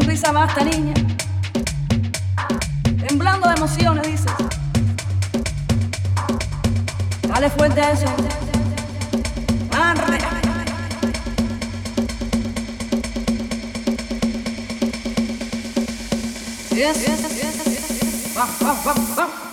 sonrisa basta, niña. Temblando de emociones, dices. Dale fuerte a eso. Arre. Yes, yes, yes, yes, yes. Vamos, vamos, vamos, vamos.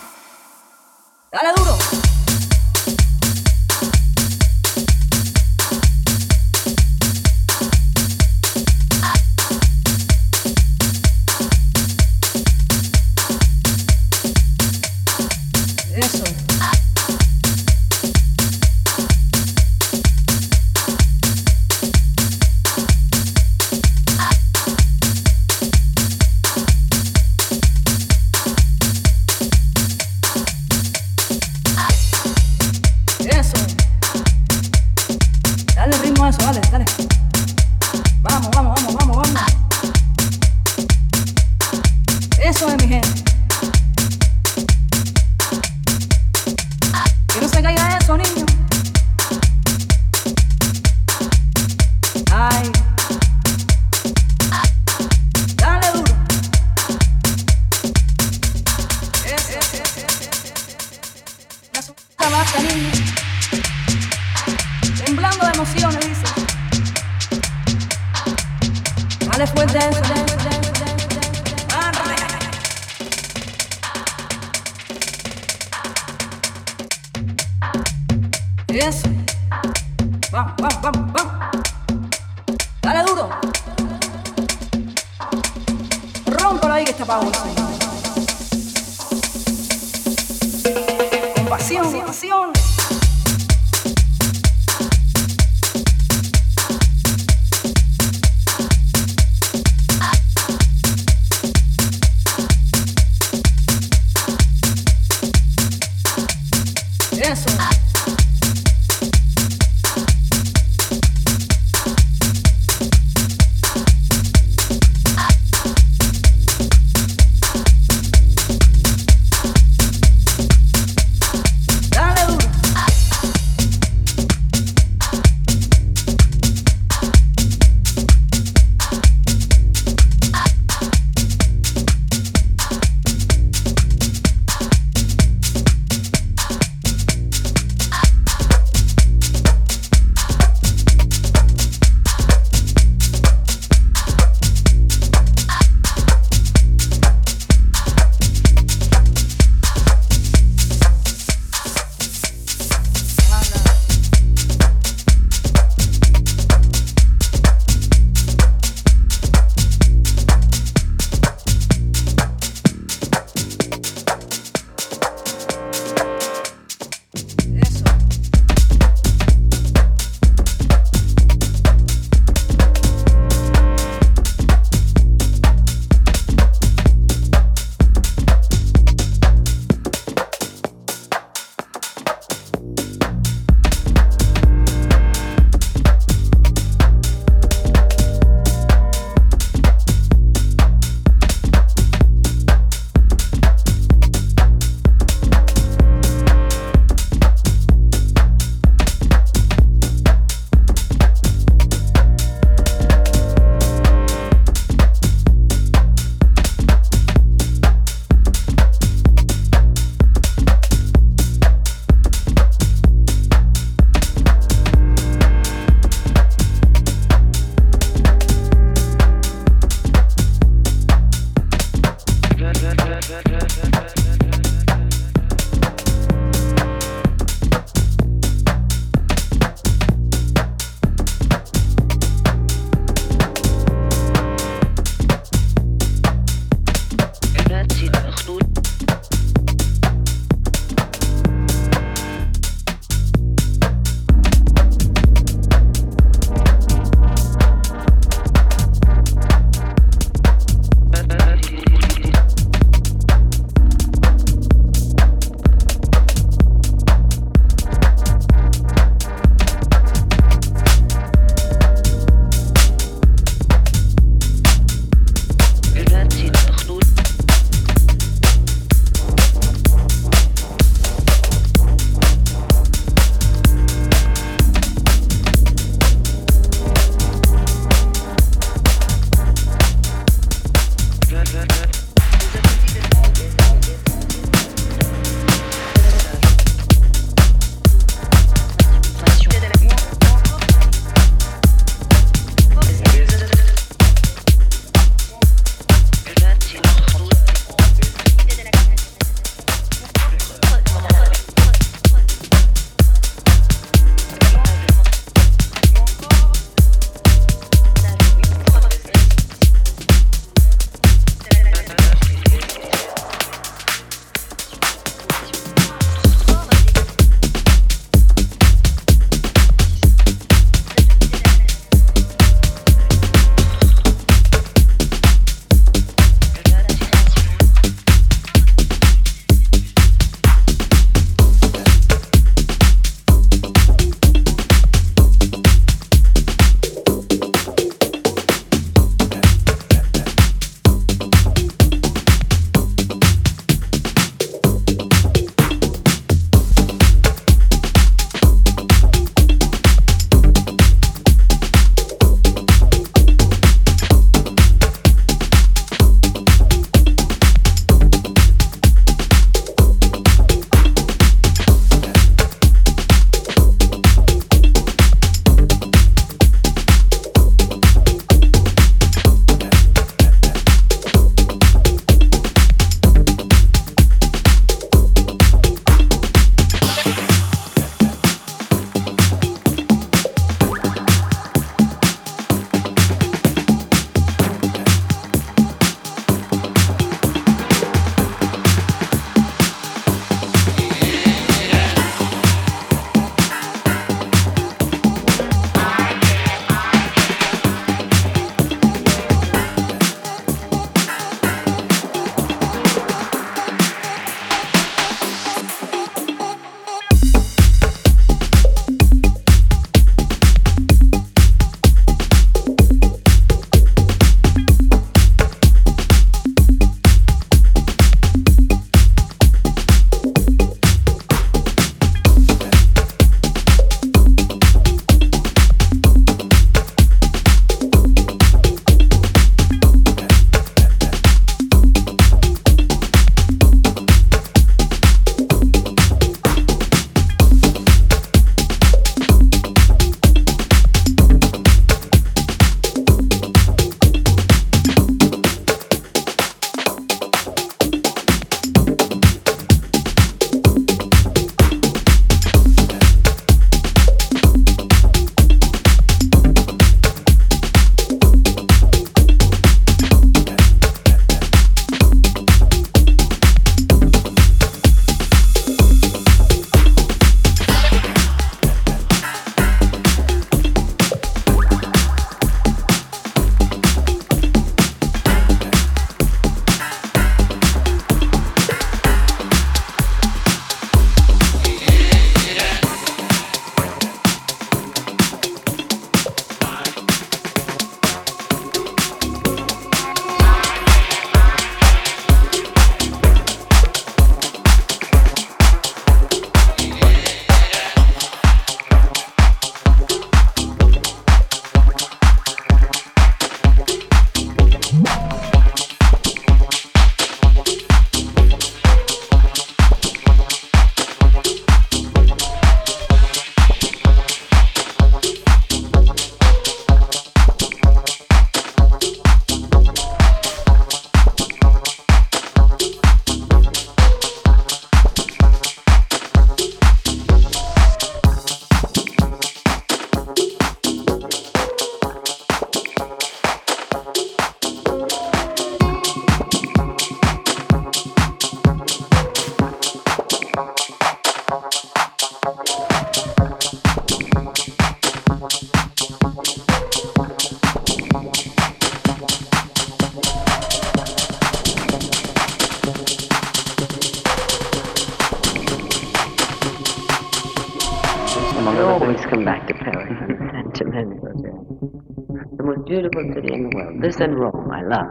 Love.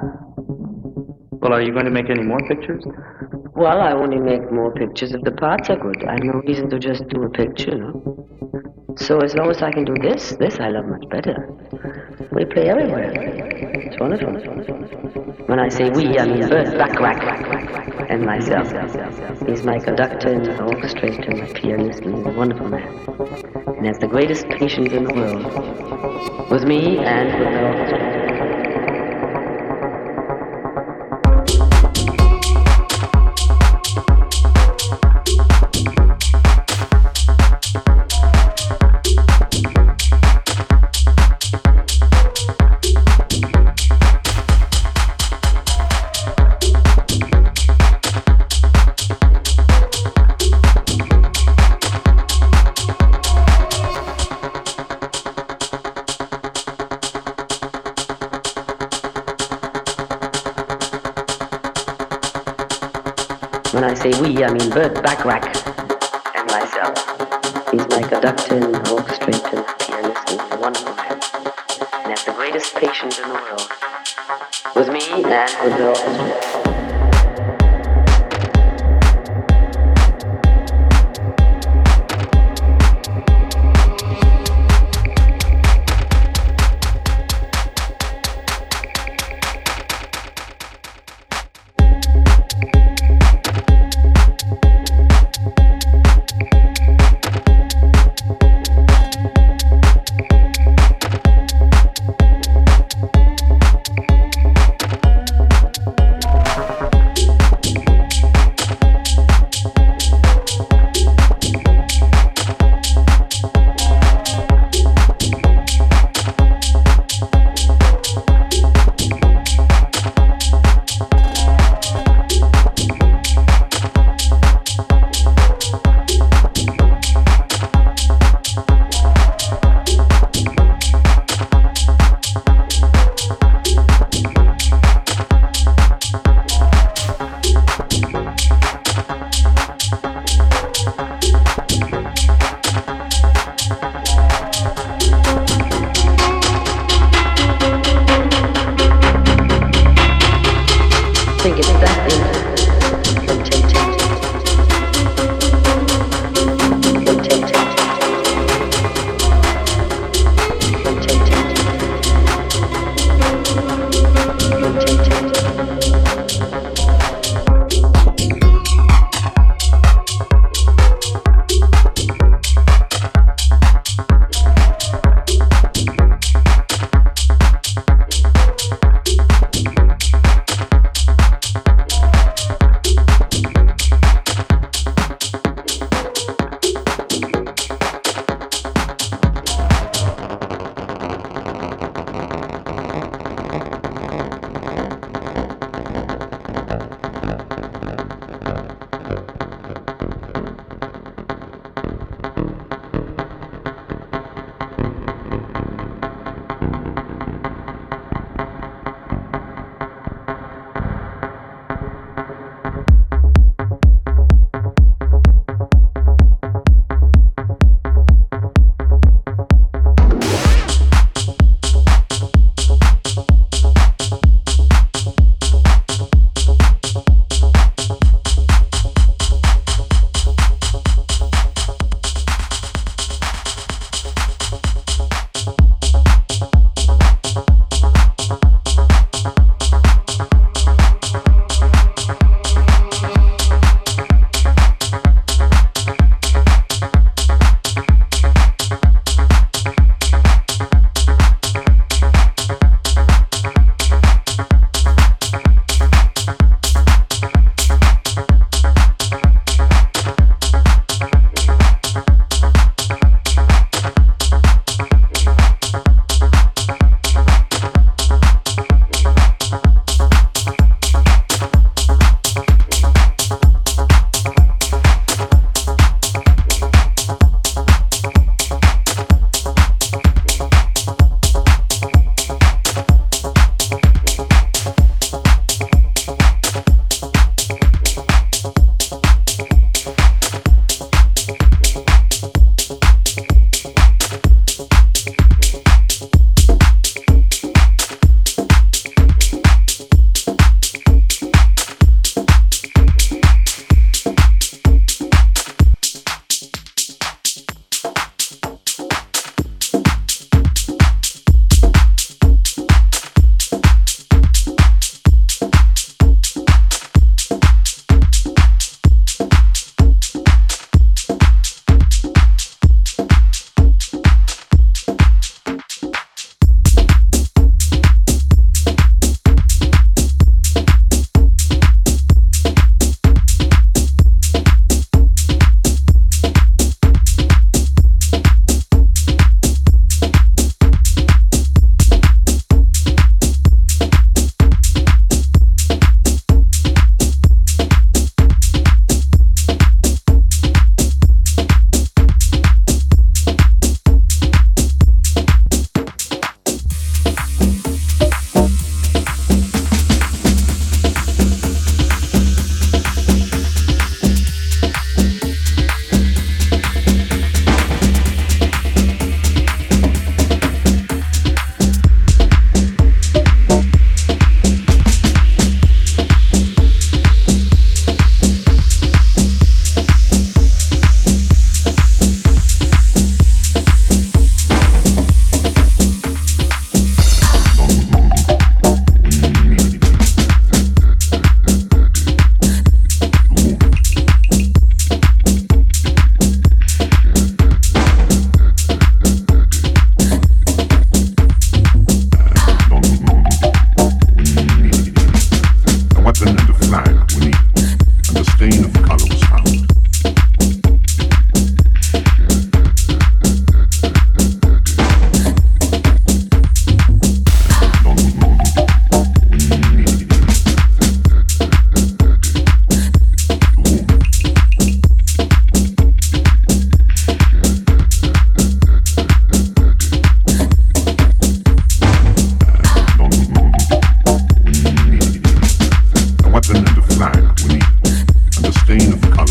Well, are you going to make any more pictures? Well, I only make more pictures if the parts are good. I have no reason to just do a picture, no? So as long as I can do this, this I love much better. We play everywhere. It's wonderful. When I say we, I mean Burt Bacharach and myself. He's my conductor and my orchestrator and my pianist, and he's a wonderful man. And has the greatest patience in the world. With me and with the orchestra. When I say we, I mean Burt Bacharach and myself. He's my conductor and orchestrator and pianist and a wonderful man. And has the greatest patience in the world. With me and with the orchestra. stain of